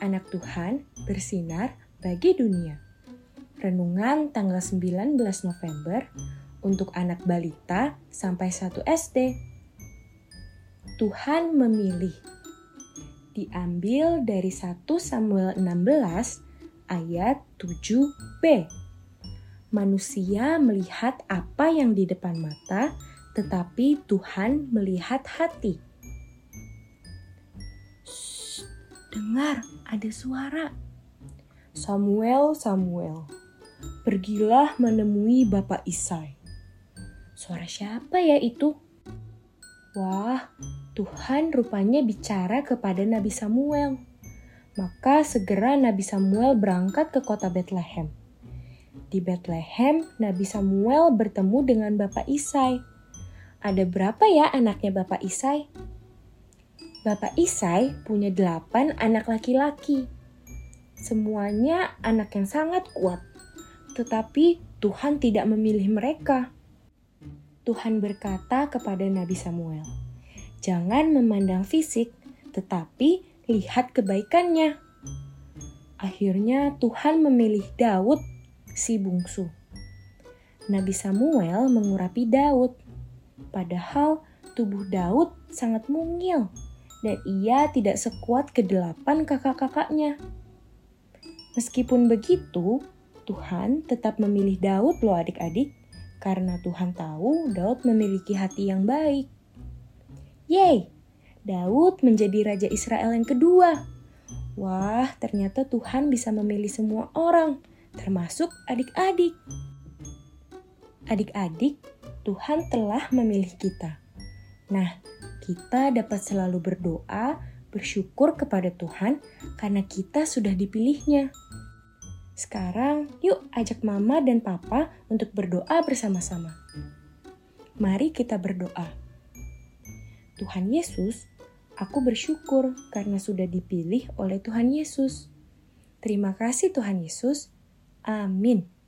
anak Tuhan bersinar bagi dunia. Renungan tanggal 19 November untuk anak balita sampai 1 SD. Tuhan memilih. Diambil dari 1 Samuel 16 ayat 7b. Manusia melihat apa yang di depan mata, tetapi Tuhan melihat hati. Dengar, ada suara. Samuel, Samuel, pergilah menemui Bapak Isai. Suara siapa ya itu? Wah, Tuhan rupanya bicara kepada Nabi Samuel. Maka segera Nabi Samuel berangkat ke kota Bethlehem. Di Bethlehem, Nabi Samuel bertemu dengan Bapak Isai. Ada berapa ya anaknya Bapak Isai? Bapak Isai punya delapan anak laki-laki. Semuanya anak yang sangat kuat. Tetapi Tuhan tidak memilih mereka. Tuhan berkata kepada Nabi Samuel, "Jangan memandang fisik, tetapi lihat kebaikannya." Akhirnya Tuhan memilih Daud si bungsu. Nabi Samuel mengurapi Daud, padahal tubuh Daud sangat mungil dan ia tidak sekuat kedelapan kakak-kakaknya. Meskipun begitu, Tuhan tetap memilih Daud loh adik-adik, karena Tuhan tahu Daud memiliki hati yang baik. Yeay, Daud menjadi Raja Israel yang kedua. Wah, ternyata Tuhan bisa memilih semua orang, termasuk adik-adik. Adik-adik, Tuhan telah memilih kita. Nah, kita dapat selalu berdoa, bersyukur kepada Tuhan karena kita sudah dipilihnya. Sekarang, yuk ajak Mama dan Papa untuk berdoa bersama-sama. Mari kita berdoa. Tuhan Yesus, aku bersyukur karena sudah dipilih oleh Tuhan Yesus. Terima kasih Tuhan Yesus. Amin.